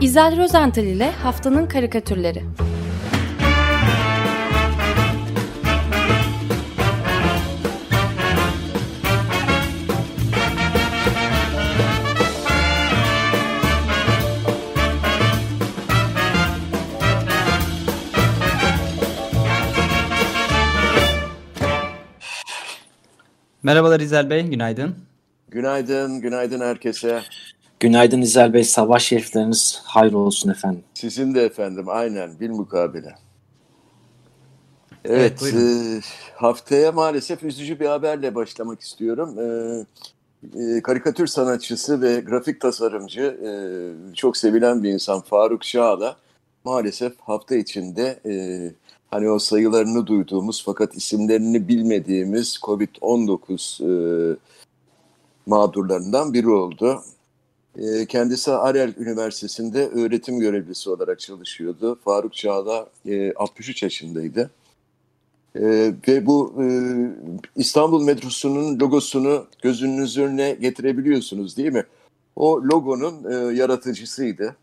İzel Rozental ile Haftanın Karikatürleri Merhabalar İzel Bey, günaydın. Günaydın, günaydın herkese. Günaydın İzel Bey, sabah şerifleriniz hayır olsun efendim. Sizin de efendim, aynen, bil mukabele. Evet, Evet, e, haftaya maalesef üzücü bir haberle başlamak istiyorum. E, e, karikatür sanatçısı ve grafik tasarımcı, e, çok sevilen bir insan Faruk Şah'la maalesef hafta içinde e, hani o sayılarını duyduğumuz fakat isimlerini bilmediğimiz COVID-19 e, mağdurlarından biri oldu. E, kendisi Arel Üniversitesi'nde öğretim görevlisi olarak çalışıyordu. Faruk Çağla e, 63 yaşındaydı. E, ve bu e, İstanbul metrosunun logosunu gözünüzün önüne getirebiliyorsunuz değil mi? O logonun e, yaratıcısıydı.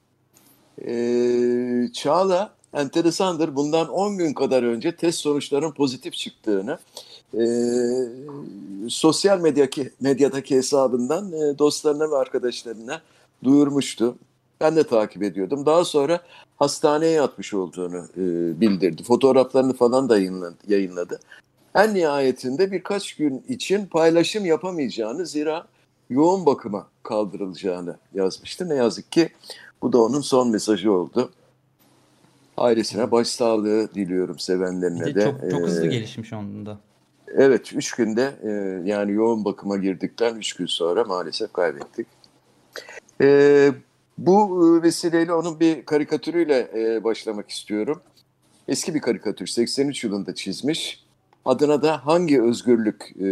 E, Çağla enteresandır. Bundan 10 gün kadar önce test sonuçlarının pozitif çıktığını e, sosyal medyaki, medyadaki hesabından e, dostlarına ve arkadaşlarına duyurmuştu. Ben de takip ediyordum. Daha sonra hastaneye yatmış olduğunu e, bildirdi. Fotoğraflarını falan da yayınladı. En nihayetinde birkaç gün için paylaşım yapamayacağını zira yoğun bakıma kaldırılacağını yazmıştı. Ne yazık ki bu da onun son mesajı oldu. Ailesine başsağlığı diliyorum sevenlerine Bir de. de çok, çok hızlı Ee, gelişmiş onda. Evet, üç günde e, yani yoğun bakıma girdikten üç gün sonra maalesef kaybettik. E, bu vesileyle onun bir karikatürüyle e, başlamak istiyorum. Eski bir karikatür, 83 yılında çizmiş. Adına da Hangi Özgürlük e,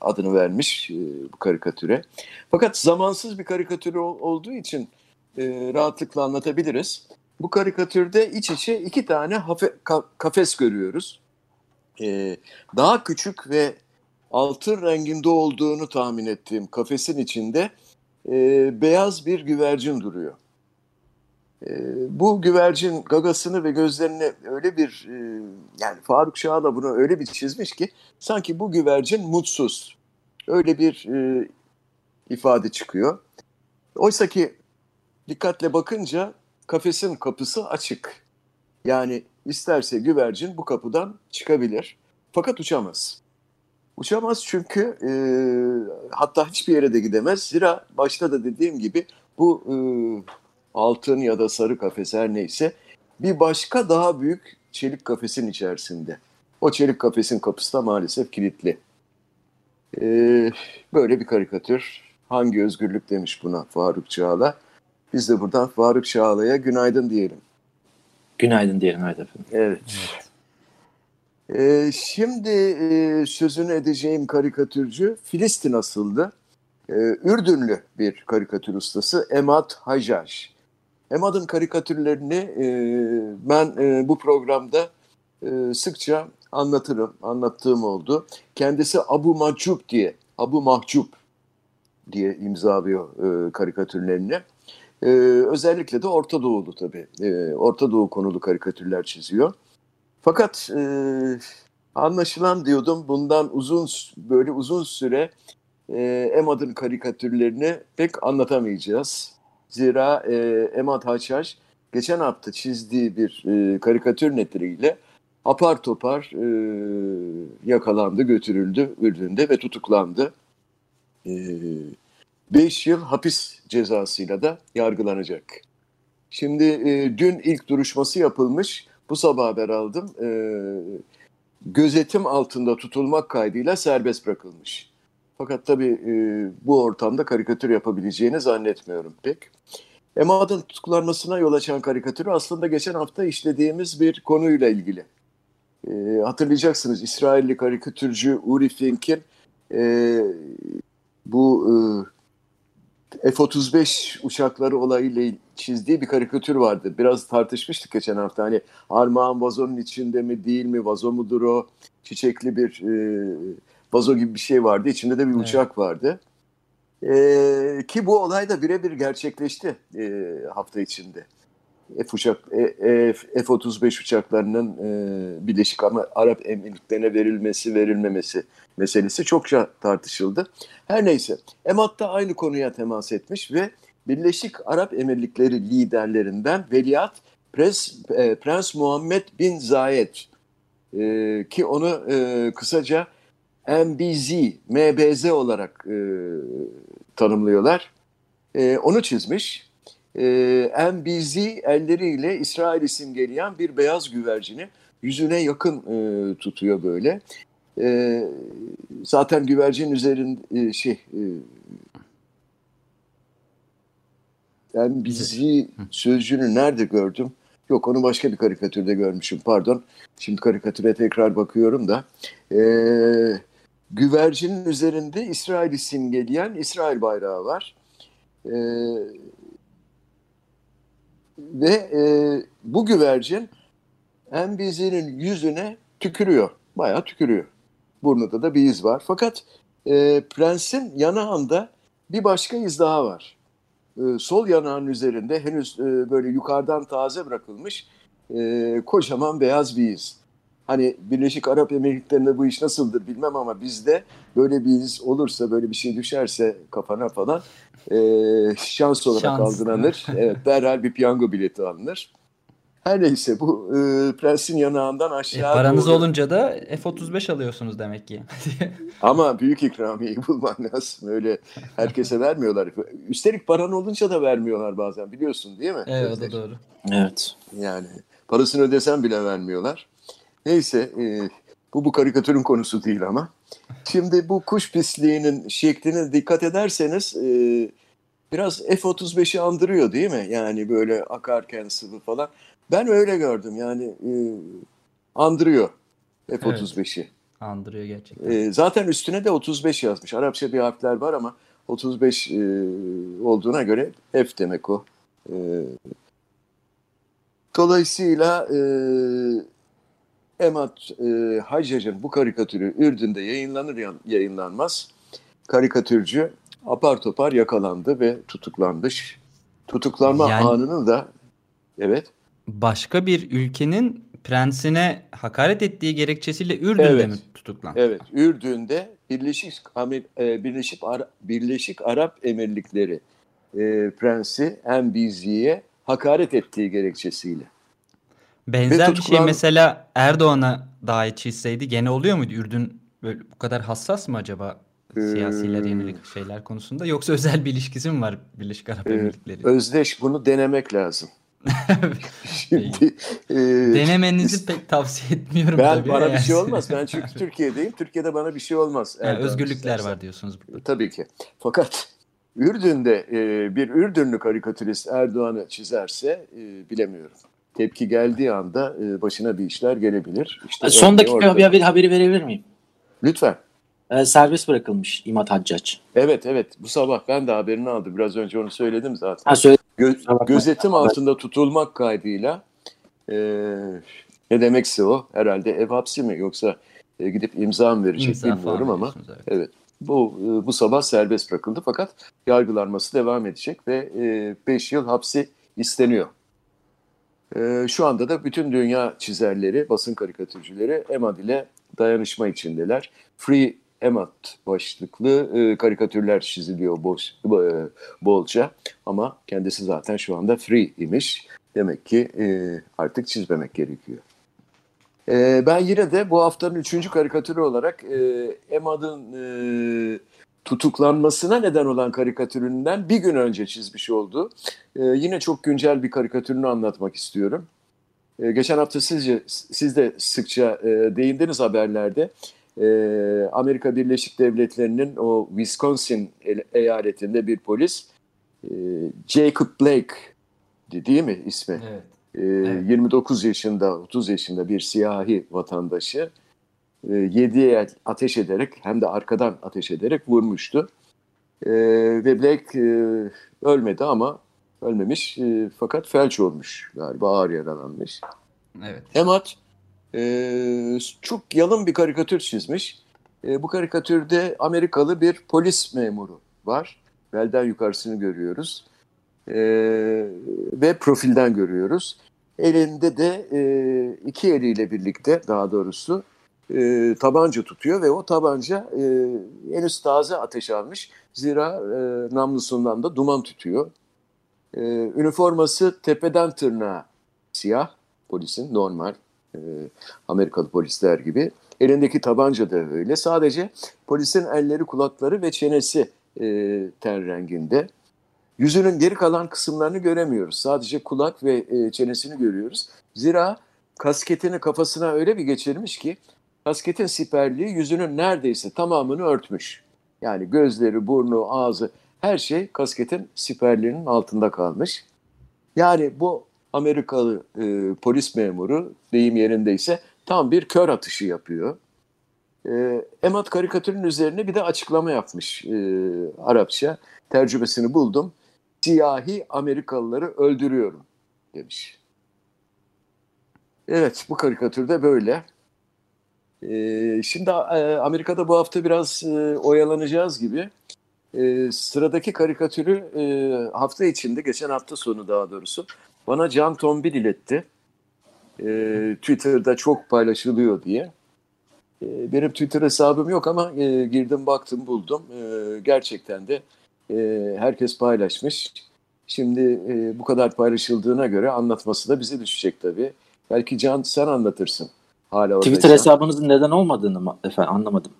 adını vermiş e, bu karikatüre. Fakat zamansız bir karikatür ol- olduğu için e, rahatlıkla anlatabiliriz. Bu karikatürde iç içe iki tane hafe- ka- kafes görüyoruz e, daha küçük ve altın renginde olduğunu tahmin ettiğim kafesin içinde e, beyaz bir güvercin duruyor. E, bu güvercin gagasını ve gözlerini öyle bir e, yani Faruk Şah da bunu öyle bir çizmiş ki sanki bu güvercin mutsuz. Öyle bir e, ifade çıkıyor. Oysa ki dikkatle bakınca kafesin kapısı açık. Yani isterse güvercin bu kapıdan çıkabilir. Fakat uçamaz. Uçamaz çünkü e, hatta hiçbir yere de gidemez. Zira başta da dediğim gibi bu e, altın ya da sarı kafes her neyse bir başka daha büyük çelik kafesin içerisinde. O çelik kafesin kapısı da maalesef kilitli. E, böyle bir karikatür. Hangi özgürlük demiş buna Faruk Çağla. Biz de buradan Faruk Çağla'ya günaydın diyelim. Günaydın diyelim evet efendim. Evet. Ee, şimdi e, sözünü edeceğim karikatürcü Filistin asıldı. Ee, Ürdünlü bir karikatür ustası Emad Hajaj. Emad'ın karikatürlerini e, ben e, bu programda e, sıkça anlatırım, anlattığım oldu. Kendisi Abu Mahcup diye, Abu Mahcup diye imzalıyor e, karikatürlerini. Ee, özellikle de Orta Doğulu tabii. Ee, Orta Doğu konulu karikatürler çiziyor. Fakat e, anlaşılan diyordum bundan uzun böyle uzun süre e, Emad'ın karikatürlerini pek anlatamayacağız. Zira e, Emad Haçhaş geçen hafta çizdiği bir e, karikatür nedeniyle apar topar e, yakalandı, götürüldü Ürdün'de ve tutuklandı. E, 5 yıl hapis cezasıyla da yargılanacak. Şimdi e, dün ilk duruşması yapılmış. Bu sabah haber aldım. E, gözetim altında tutulmak kaydıyla serbest bırakılmış. Fakat tabii e, bu ortamda karikatür yapabileceğini zannetmiyorum pek. Emad'ın tutuklanmasına yol açan karikatürü aslında geçen hafta işlediğimiz bir konuyla ilgili. E, hatırlayacaksınız İsrailli karikatürcü Uri Fink'in e, bu e, F-35 uçakları olayıyla çizdiği bir karikatür vardı. Biraz tartışmıştık geçen hafta. Hani armağan vazonun içinde mi değil mi? Vazo mudur o? Çiçekli bir e, vazo gibi bir şey vardı. İçinde de bir Evet. uçak vardı. E, ki bu olay da birebir gerçekleşti e, hafta içinde. F uçak e, F-35 uçaklarının e, Birleşik Arap Emirlikleri'ne verilmesi verilmemesi meselesi çokça tartışıldı. Her neyse Emad da aynı konuya temas etmiş ve Birleşik Arap Emirlikleri liderlerinden Veliaht Prens, e, Prens Muhammed bin Zayed e, ki onu e, kısaca MBZ, MBZ olarak e, tanımlıyorlar. E, onu çizmiş. E, MBZ elleriyle İsrail'i simgeleyen bir beyaz güvercini yüzüne yakın e, tutuyor böyle. E, zaten güvercin üzerinde e, şey e, MBZ sözcüğünü nerede gördüm? Yok onu başka bir karikatürde görmüşüm pardon. Şimdi karikatüre tekrar bakıyorum da. Ee, güvercinin üzerinde İsrail'i simgeleyen İsrail bayrağı var. Ee, ve e, bu güvercin Embizinin yüzüne tükürüyor. Bayağı tükürüyor. Burnunda da bir iz var. Fakat e, prensin yanağında bir başka iz daha var. E, sol yanağın üzerinde henüz e, böyle yukarıdan taze bırakılmış e, kocaman beyaz bir iz. Hani Birleşik Arap Emirlikleri'nde bu iş nasıldır bilmem ama bizde böyle bir iz olursa, böyle bir şey düşerse kafana falan e, şans olarak şans. algılanır. evet, derhal bir piyango bileti alınır. Her neyse bu e, prensin yanağından aşağı e, Paranız doğru... olunca da F-35 alıyorsunuz demek ki. Ama büyük ikramiyeyi bulman lazım. Öyle herkese vermiyorlar. Üstelik paran olunca da vermiyorlar bazen biliyorsun değil mi? Evet o da doğru. Evet. Yani parasını ödesen bile vermiyorlar. Neyse e, bu bu karikatürün konusu değil ama. Şimdi bu kuş pisliğinin şekline dikkat ederseniz e, biraz F-35'i andırıyor değil mi? Yani böyle akarken sıvı falan. Ben öyle gördüm yani e, andırıyor F-35'i. Evet, andırıyor gerçekten. E, zaten üstüne de 35 yazmış. Arapça bir harfler var ama 35 e, olduğuna göre F demek o. E, dolayısıyla e, Emad e, Hacac'ın bu karikatürü Ürdün'de yayınlanır yayınlanmaz karikatürcü apar topar yakalandı ve tutuklanmış. Tutuklanma yani, anını da evet. Başka bir ülkenin prensine hakaret ettiği gerekçesiyle Ürdün'de evet, mi tutuklandı? Evet, Ürdün'de Birleşik Amer, e, Birleşik Ara, Birleşik Arap Emirlikleri e, prensi Embizli'ye hakaret ettiği gerekçesiyle. Benzer tutuklan... bir şey mesela Erdoğan'a dahi çizseydi gene oluyor muydu? Ürdün böyle bu kadar hassas mı acaba siyasiler yönelik şeyler konusunda yoksa özel bir ilişkisi mi var Birleşik Arap ee, Emirlikleri? Özdeş bunu denemek lazım. Şimdi, e, Denemenizi pek tavsiye etmiyorum ben, tabii. Bana bir şey olmaz. Ben çünkü Türkiye'deyim. Türkiye'de bana bir şey olmaz. Yani özgürlükler istersen. var diyorsunuz burada. Tabii ki. Fakat Ürdün'de e, bir Ürdünlü karikatürist Erdoğan'ı çizerse e, bilemiyorum tepki geldiği anda e, başına bir işler gelebilir. İşte Son dakika orada... bir haberi verebilir miyim? Lütfen. E, serbest bırakılmış İmat Haccac. Evet evet bu sabah ben de haberini aldım. Biraz önce onu söyledim zaten. Ha, söyle. Gö- gözetim altında tutulmak kaydıyla e, ne demekse o herhalde ev hapsi mi yoksa e, gidip imza mı verecek imza bilmiyorum ama evet. evet. Bu e, bu sabah serbest bırakıldı fakat yargılanması devam edecek ve 5 e, yıl hapsi isteniyor. E, şu anda da bütün dünya çizerleri, basın karikatürcüleri Emad ile dayanışma içindeler. Free Emad başlıklı e, karikatürler çiziliyor boş, e, bolca ama kendisi zaten şu anda free imiş. Demek ki e, artık çizmemek gerekiyor. E, ben yine de bu haftanın üçüncü karikatürü olarak e, Emad'ın e, tutuklanmasına neden olan karikatüründen bir gün önce çizmiş oldu. E, yine çok güncel bir karikatürünü anlatmak istiyorum. E, geçen hafta sizce, siz de sıkça e, değindiniz haberlerde. E, Amerika Birleşik Devletleri'nin o Wisconsin eyaletinde bir polis e, Jacob Blake değil mi ismi? Evet. E, evet. 29 yaşında, 30 yaşında bir siyahi vatandaşı e, yediye ateş ederek hem de arkadan ateş ederek vurmuştu. E, ve Blake e, ölmedi ama ölmemiş e, fakat felç olmuş galiba ağır yaralanmış. Evet. Emat e, çok yalın bir karikatür çizmiş. E, bu karikatürde Amerikalı bir polis memuru var. Belden yukarısını görüyoruz. E, ve profilden görüyoruz. Elinde de e, iki eliyle birlikte daha doğrusu e, tabanca tutuyor ve o tabanca e, henüz taze ateş almış. Zira e, namlusundan da duman tutuyor. E, üniforması tepeden tırnağa siyah polisin normal e, Amerikalı polisler gibi. Elindeki tabanca da öyle. Sadece polisin elleri, kulakları ve çenesi e, ten renginde. Yüzünün geri kalan kısımlarını göremiyoruz. Sadece kulak ve e, çenesini görüyoruz. Zira kasketini kafasına öyle bir geçirmiş ki kasketin siperliği yüzünün neredeyse tamamını örtmüş. Yani gözleri, burnu, ağzı her şey kasketin siperliğinin altında kalmış. Yani bu Amerikalı e, polis memuru deyim yerindeyse tam bir kör atışı yapıyor. E, Emat karikatürün üzerine bir de açıklama yapmış e, Arapça. Tercümesini buldum. Siyahi Amerikalıları öldürüyorum demiş. Evet bu karikatürde böyle. E, şimdi e, Amerika'da bu hafta biraz e, oyalanacağız gibi. E, sıradaki karikatürü e, hafta içinde, geçen hafta sonu daha doğrusu bana Can Tombil iletti. E, Twitter'da çok paylaşılıyor diye. E, benim Twitter hesabım yok ama e, girdim baktım buldum. E, gerçekten de e, herkes paylaşmış. Şimdi e, bu kadar paylaşıldığına göre anlatması da bize düşecek tabii. Belki Can sen anlatırsın. Hala Twitter hesabınızın neden olmadığını mı efendim anlamadım.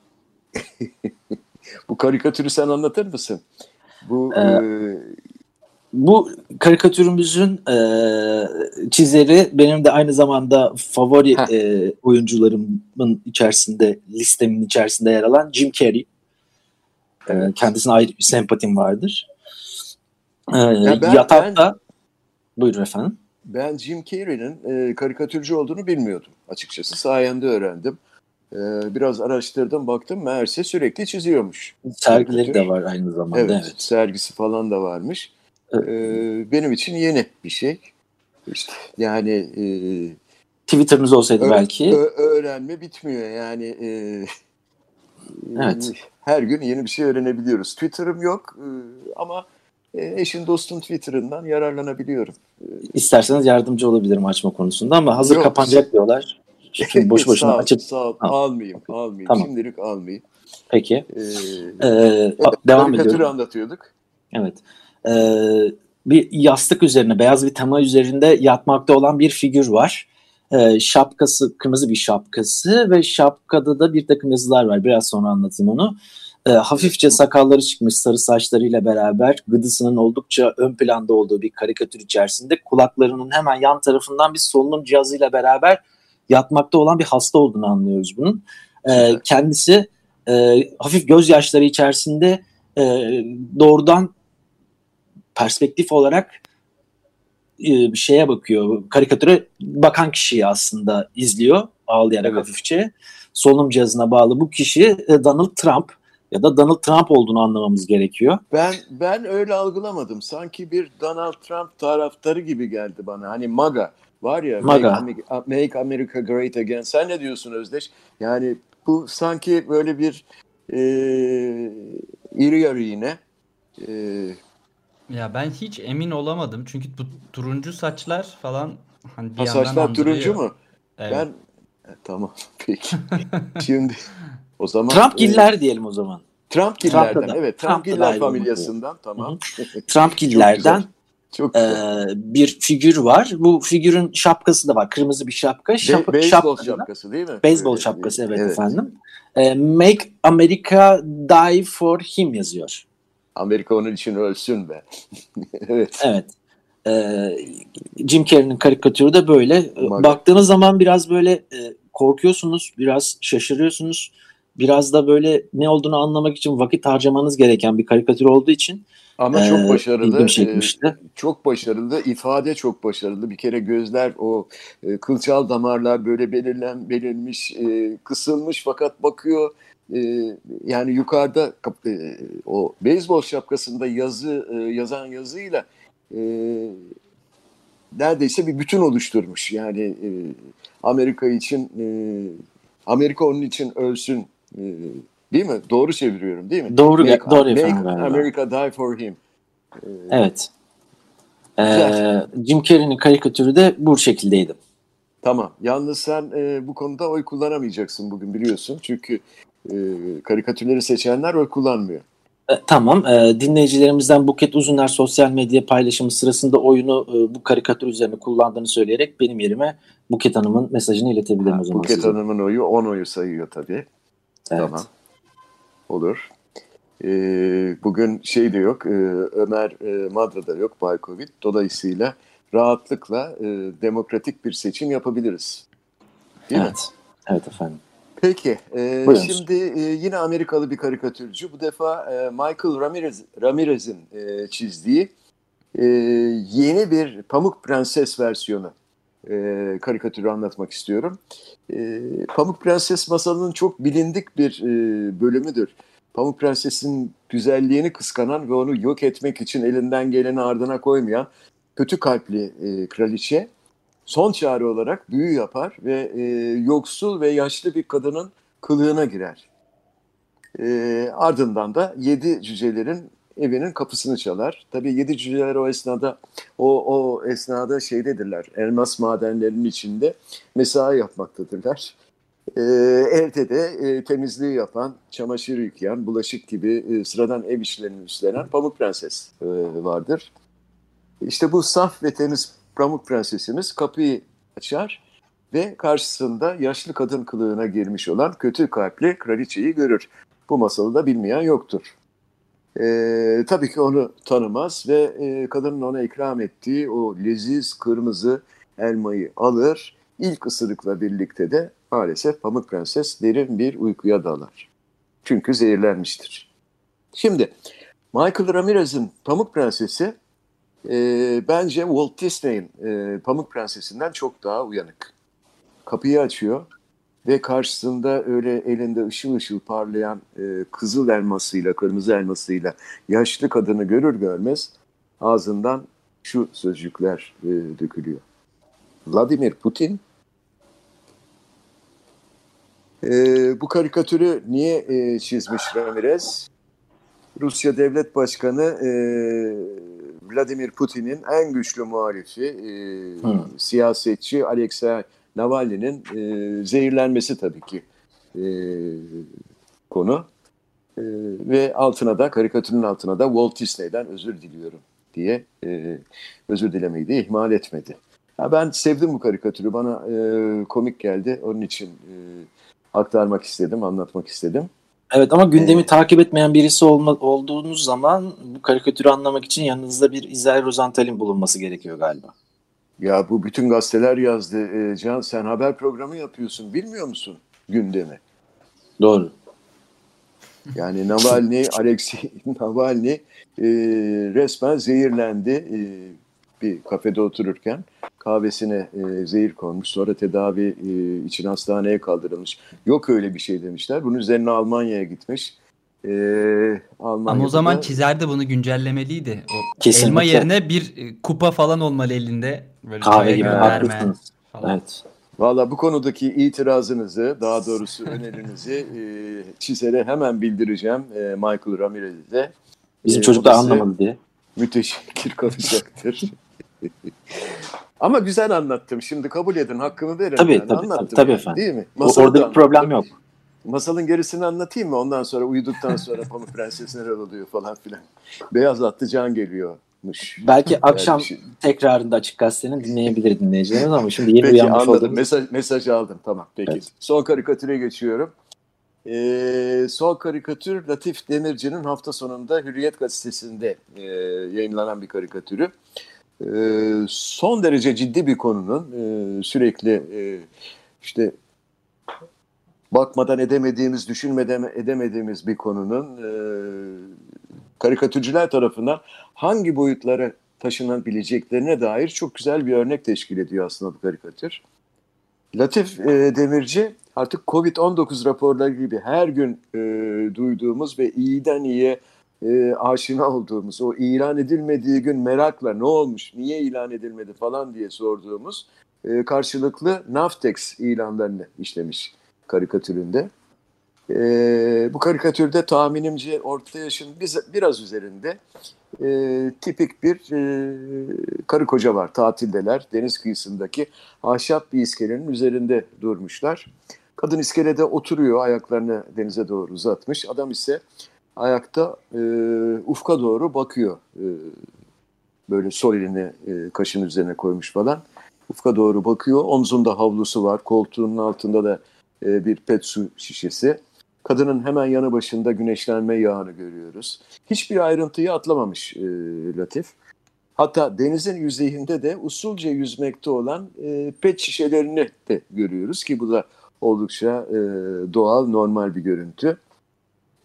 bu karikatürü sen anlatır mısın? Bu ee, e, bu karikatürümüzün e, çizeri benim de aynı zamanda favori e, oyuncularımın içerisinde listemin içerisinde yer alan Jim Carrey. E, kendisine ayrı bir sempatim vardır. E, ya ben, yatakta ben, buyurun efendim. Ben Jim Carrey'nin e, karikatürcü olduğunu bilmiyordum açıkçası. Sayende öğrendim. E, biraz araştırdım baktım meğerse sürekli çiziyormuş. Sergileri karikatür. de var aynı zamanda. Evet, evet. sergisi falan da varmış. Ee, benim için yeni bir şey. İşte yani e, Twitter'ınız olsaydı ö- belki. Ö- öğrenme bitmiyor yani. E, evet. Her gün yeni bir şey öğrenebiliyoruz. Twitter'ım yok e, ama e, eşin dostun Twitter'ından yararlanabiliyorum. İsterseniz yardımcı olabilirim açma konusunda ama hazır yok, kapanacak diyorlar. Şimdi boş boşuna sağ açıp. Sağ ol. Almayayım, almayayım. Tamam. Şimdilik almayayım. Peki. Ee, ee, evet, devam ediyorum. anlatıyorduk. Evet e, bir yastık üzerine, beyaz bir tema üzerinde yatmakta olan bir figür var. E, şapkası, kırmızı bir şapkası ve şapkada da bir takım yazılar var. Biraz sonra anlatayım onu. E, hafifçe sakalları çıkmış sarı saçlarıyla beraber gıdısının oldukça ön planda olduğu bir karikatür içerisinde kulaklarının hemen yan tarafından bir solunum cihazıyla beraber yatmakta olan bir hasta olduğunu anlıyoruz bunun. E, kendisi e, hafif gözyaşları içerisinde e, doğrudan perspektif olarak e, bir şeye bakıyor. Karikatüre bakan kişiyi aslında izliyor ağlayarak evet. hafifçe. Solunum cihazına bağlı bu kişi e, Donald Trump ya da Donald Trump olduğunu anlamamız gerekiyor. Ben ben öyle algılamadım. Sanki bir Donald Trump taraftarı gibi geldi bana. Hani MAGA var ya MAGA. Make, Make America Great Again. Sen ne diyorsun Özdeş? Yani bu sanki böyle bir e, iri yarı yine e, ya ben hiç emin olamadım. Çünkü bu turuncu saçlar falan hani bir ha, yandan saçlar turuncu mu? Evet. Ben e, tamam peki. Şimdi o zaman Trump giller e, diyelim o zaman. Trump gillerden evet Trump giller familyasından tamam. Trump gillerden çok e, bir figür var. Bu figürün şapkası da var. Kırmızı bir şapka. Şap Be- beyzbol şapkası değil mi? Beyzbol şapkası evet, evet. efendim. E, Make America Die for Him yazıyor. Amerika onun için ölsün be. evet. Evet. Ee, Jim Carrey'nin karikatürü de böyle. Umarım. Baktığınız zaman biraz böyle e, korkuyorsunuz, biraz şaşırıyorsunuz. Biraz da böyle ne olduğunu anlamak için vakit harcamanız gereken bir karikatür olduğu için ama çok başarılı. E, çok başarılı. ifade çok başarılı. Bir kere gözler o e, kılçal damarlar böyle belirlen belirmiş, e, kısılmış fakat bakıyor e, yani yukarıda e, o beyzbol şapkasında yazı e, yazan yazıyla e, neredeyse bir bütün oluşturmuş. Yani e, Amerika için e, Amerika onun için ölsün e, Değil mi? Doğru çeviriyorum değil mi? Doğru, make, doğru make efendim galiba. America Die For Him. Ee, Evet. Ee. Jim Carrey'nin karikatürü de bu şekildeydi. Tamam. Yalnız sen e, bu konuda oy kullanamayacaksın bugün biliyorsun. Çünkü e, karikatürleri seçenler oy kullanmıyor. E, tamam. E, dinleyicilerimizden Buket Uzuner sosyal medya paylaşımı sırasında oyunu e, bu karikatür üzerine kullandığını söyleyerek benim yerime Buket Hanım'ın mesajını iletebilirim o zaman Buket size. Hanım'ın oyu 10 oyu sayıyor tabii. Evet. Tamam. Olur. Ee, bugün şey de yok, e, Ömer e, Madra'da yok, Bay Covid. Dolayısıyla rahatlıkla e, demokratik bir seçim yapabiliriz. Değil mi? evet. Evet efendim. Peki, e, şimdi e, yine Amerikalı bir karikatürcü. Bu defa e, Michael Ramirez Ramirez'in e, çizdiği e, yeni bir Pamuk Prenses versiyonu e, karikatürü anlatmak istiyorum. E, Pamuk Prenses masalının çok bilindik bir e, bölümüdür. Pamuk Prenses'in güzelliğini kıskanan ve onu yok etmek için elinden geleni ardına koymayan kötü kalpli e, kraliçe son çare olarak büyü yapar ve e, yoksul ve yaşlı bir kadının kılığına girer. E, ardından da yedi cücelerin evinin kapısını çalar. Tabii yedi cüceler o esnada o, o esnada şeydedirler. Elmas madenlerinin içinde mesai yapmaktadırlar. E, evde de e, temizliği yapan, çamaşır yıkayan, bulaşık gibi e, sıradan ev işlerini üstlenen Pamuk Prenses e, vardır. İşte bu saf ve temiz Pamuk Prensesimiz kapıyı açar ve karşısında yaşlı kadın kılığına girmiş olan kötü kalpli kraliçeyi görür. Bu masalı da bilmeyen yoktur. Ee, tabii ki onu tanımaz ve e, kadının ona ikram ettiği o leziz kırmızı elmayı alır. İlk ısırıkla birlikte de maalesef Pamuk Prenses derin bir uykuya dalar. Çünkü zehirlenmiştir. Şimdi Michael Ramirez'in Pamuk Prensesi e, bence Walt Disney'in e, Pamuk Prensesi'nden çok daha uyanık. Kapıyı açıyor ve karşısında öyle elinde ışıl ışıl parlayan e, kızıl elmasıyla, kırmızı elmasıyla yaşlı kadını görür görmez ağzından şu sözcükler e, dökülüyor. Vladimir Putin e, bu karikatürü niye e, çizmiş Ramirez? Rusya Devlet Başkanı e, Vladimir Putin'in en güçlü muhalifi, e, siyasetçi Alexei Navalny'nin e, zehirlenmesi tabii ki e, konu. E, ve altına da, karikatürün altına da Walt Disney'den özür diliyorum diye e, özür dilemeyi de ihmal etmedi. Ya ben sevdim bu karikatürü, bana e, komik geldi. Onun için e, aktarmak istedim, anlatmak istedim. Evet ama gündemi Ee, takip etmeyen birisi olma, olduğunuz zaman bu karikatürü anlamak için yanınızda bir İzel Rozental'in bulunması gerekiyor galiba. Ya bu bütün gazeteler yazdı. E, Can sen haber programı yapıyorsun. Bilmiyor musun gündemi? Doğru. Yani Navalny, Alexei Navalny e, resmen zehirlendi. E, bir kafede otururken kahvesine e, zehir konmuş. Sonra tedavi e, için hastaneye kaldırılmış. Yok öyle bir şey demişler. Bunun üzerine Almanya'ya gitmiş. E, Almanya'da Ama o zaman da- çizer de bunu güncellemeliydi. O Kesinlikle. elma yerine bir e, kupa falan olmalı elinde. Böyle Kahve gibi gönderme haklısınız. Evet. Valla bu konudaki itirazınızı, daha doğrusu önerinizi e, çizere hemen bildireceğim e, Michael Ramirez'e. Bizim Ee, çocuk da anlamadı diye. Müteşekkir kalacaktır. Ama güzel anlattım. Şimdi kabul edin, hakkımı verin. Tabii, yani. tabii, anlattım tabii, tabii yani, efendim. Değil mi? Masalı orada da bir problem anlattım. yok. Masalın gerisini anlatayım mı? Ondan sonra uyuduktan sonra Pamuk Prenses neler oluyor falan filan. Beyaz atlı can geliyormuş. Belki Yani akşam şey- tekrarında Açık Gazete'nin dinleyebilir dinleyicilerimiz ama şimdi yeni Peki uyanmış anladım. olduğumuz Mesaj, mesajı aldım. Tamam peki. Evet. Son karikatüre geçiyorum. Ee, son karikatür Latif Demirci'nin hafta sonunda Hürriyet Gazetesi'nde e, yayınlanan bir karikatürü. Ee, son derece ciddi bir konunun e, sürekli e, işte bakmadan edemediğimiz, düşünmeden edemediğimiz bir konunun e, karikatürcüler tarafından hangi boyutlara taşınabileceklerine dair çok güzel bir örnek teşkil ediyor aslında bu karikatür. Latif e, Demirci artık Covid-19 raporları gibi her gün e, duyduğumuz ve iyiden iyiye e, aşina olduğumuz, o ilan edilmediği gün merakla ne olmuş, niye ilan edilmedi falan diye sorduğumuz e, karşılıklı Naftex ilanlarını işlemiş karikatüründe. E, bu karikatürde tahminimce orta yaşın biraz üzerinde e, tipik bir e, karı koca var. Tatildeler. Deniz kıyısındaki ahşap bir iskelenin üzerinde durmuşlar. Kadın iskelede oturuyor. Ayaklarını denize doğru uzatmış. Adam ise ayakta e, ufka doğru bakıyor. E, böyle sol elini e, kaşın üzerine koymuş falan. Ufka doğru bakıyor. Omzunda havlusu var. Koltuğunun altında da e, bir pet su şişesi. Kadının hemen yanı başında güneşlenme yağını görüyoruz. Hiçbir ayrıntıyı atlamamış e, Latif. Hatta denizin yüzeyinde de usulca yüzmekte olan e, pet şişelerini de görüyoruz ki bu da oldukça doğal, normal bir görüntü.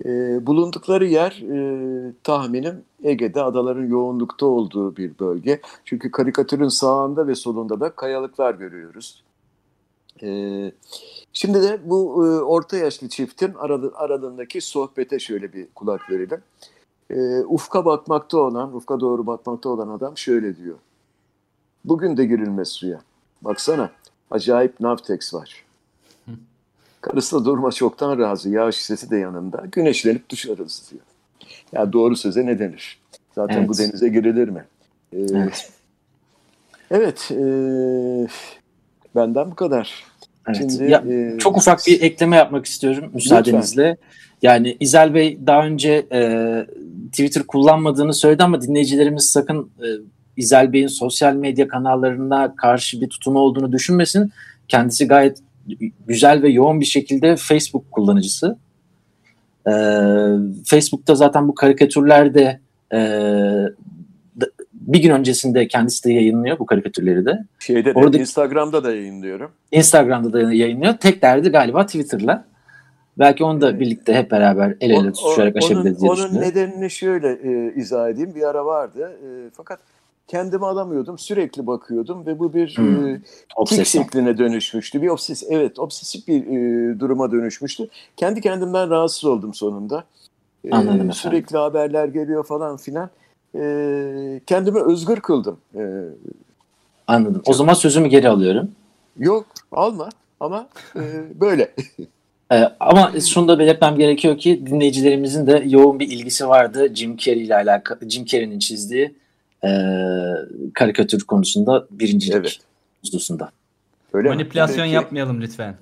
E, bulundukları yer e, tahminim Ege'de adaların yoğunlukta olduğu bir bölge. Çünkü karikatürün sağında ve solunda da kayalıklar görüyoruz. E, şimdi de bu e, orta yaşlı çiftin aradı, aralarındaki sohbete şöyle bir kulak verelim. E, ufka bakmakta olan, ufka doğru bakmakta olan adam şöyle diyor. Bugün de girilmez suya. Baksana acayip navtex var. Karısı da durma çoktan razı. Yağ şişesi de yanında. Güneşlenip dışarız diyor. Ya doğru söze ne denir? Zaten evet. bu denize girilir mi? Ee, evet. Evet. E, benden bu kadar. Evet. Şimdi, ya, e, çok ufak bir ekleme yapmak istiyorum müsaadenizle. Lütfen. Yani İzel Bey daha önce e, Twitter kullanmadığını söyledi ama dinleyicilerimiz sakın e, İzel Bey'in sosyal medya kanallarına karşı bir tutumu olduğunu düşünmesin. Kendisi gayet güzel ve yoğun bir şekilde Facebook kullanıcısı. Ee, Facebook'ta zaten bu karikatürler de e, bir gün öncesinde kendisi de yayınlıyor bu karikatürleri de. Şeyde de Orada, Instagram'da da yayınlıyorum. Instagram'da da yayınlıyor. Tek derdi galiba Twitter'la. Belki onu da birlikte hep beraber el ele tutuşarak aşabiliriz diye Onun nedenini şöyle e, izah edeyim. Bir ara vardı. E, fakat kendimi alamıyordum. Sürekli bakıyordum ve bu bir hmm. e, tik şekline dönüşmüştü. Bir obses evet obsesif bir e, duruma dönüşmüştü. Kendi kendimden rahatsız oldum sonunda. E, Anladım Sürekli haberler geliyor falan filan. E, kendimi özgür kıldım. E, Anladım. O zaman sözümü geri alıyorum. Yok alma ama e, böyle. Ee, ama şunu da belirtmem gerekiyor ki dinleyicilerimizin de yoğun bir ilgisi vardı Jim Carrey ile alakalı. Jim Carrey'nin çizdiği e, karikatür konusunda birincilik evet. hususunda. Öyle Manipülasyon mi? yapmayalım lütfen.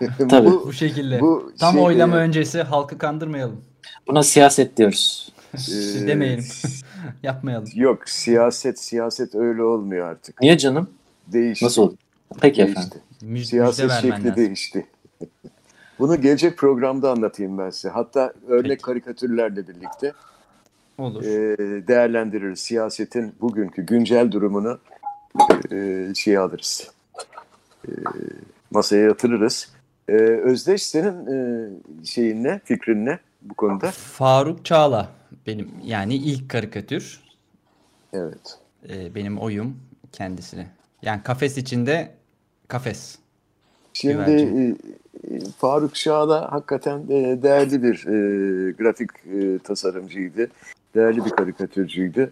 Tabii. Bu, bu şekilde. Bu Tam şey, oylama öncesi halkı kandırmayalım. Buna siyaset diyoruz. Ee, Demeyelim. Yapmayalım. Yok siyaset siyaset öyle olmuyor artık. Niye canım? Değişti. Nasıl Peki değişti. efendim. Müj siyaset şekli lazım. değişti. Bunu gelecek programda anlatayım ben size. Hatta örnek Peki. karikatürlerle birlikte. Olur. E, değerlendiririz. Siyasetin bugünkü güncel durumunu e, şey alırız. E, masaya yatırırız. E, Özdeş senin e, şeyin ne, fikrin ne bu konuda? Faruk Çağla benim yani ilk karikatür. Evet. E, benim oyum kendisine. Yani kafes içinde kafes. Şimdi e, Faruk Çağla hakikaten e, değerli bir e, grafik e, tasarımcıydı değerli bir karikatürcüydü.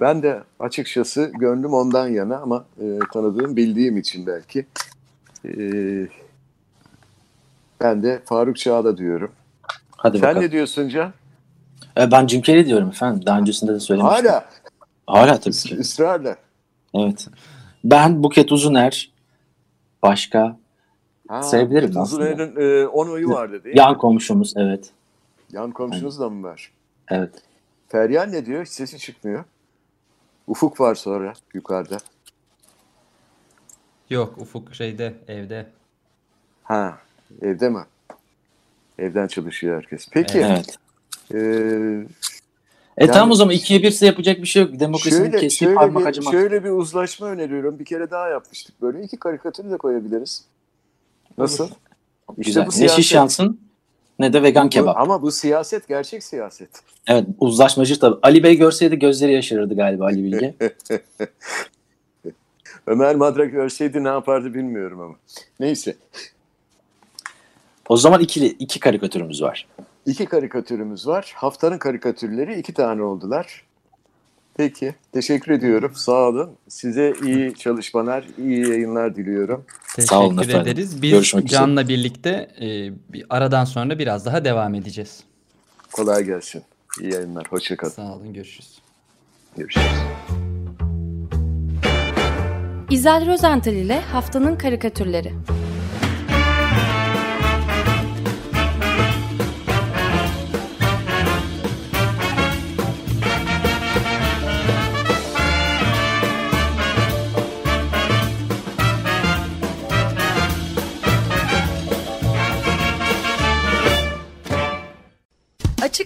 Ben de açıkçası gönlüm ondan yana ama e, tanıdığım, bildiğim için belki. E, ben de Faruk Çağla diyorum. Hadi Sen bakalım. ne diyorsun Can? E, ben Jim Carrey diyorum efendim. Daha öncesinde de söylemiştim. Hala? Hala tabii ki. Israrla. Evet. Ben Buket Uzuner. Başka ha, sevebilirim Buket aslında. Uzuner'in 10 e, oyu vardı değil mi? Yan komşumuz evet. Yan komşunuz da mı var? Evet. Feryal ne diyor? Hiç sesi çıkmıyor. Ufuk var sonra yukarıda. Yok Ufuk şeyde evde. Ha evde mi? Evden çalışıyor herkes. Peki. Evet. E, e yani, tamam o zaman ikiye birse yapacak bir şey yok. Demokrasinin şöyle, kestiği şöyle parmak bir, acımak. Şöyle bir uzlaşma öneriyorum. Bir kere daha yapmıştık böyle. iki karikatürü de koyabiliriz. Nasıl? Olur. İşte Güzel. bu siyaset. Ne şiş yansın ne de vegan kebap. Ama bu siyaset gerçek siyaset. Evet uzlaşmacı tabii. Ali Bey görseydi gözleri yaşarırdı galiba Ali Bilge. Ömer Madrak görseydi ne yapardı bilmiyorum ama. Neyse. O zaman ikili, iki karikatürümüz var. İki karikatürümüz var. Haftanın karikatürleri iki tane oldular. Peki. Teşekkür ediyorum. Sağ olun. Size iyi çalışmalar, iyi yayınlar diliyorum. Teşekkür Sağ olun efendim. ederiz. Biz Görüşmek Can'la üzere. birlikte e, bir aradan sonra biraz daha devam edeceğiz. Kolay gelsin. İyi yayınlar. Hoşçakalın. Sağ olun. Görüşürüz. Görüşürüz. İzel Rozental ile Haftanın Karikatürleri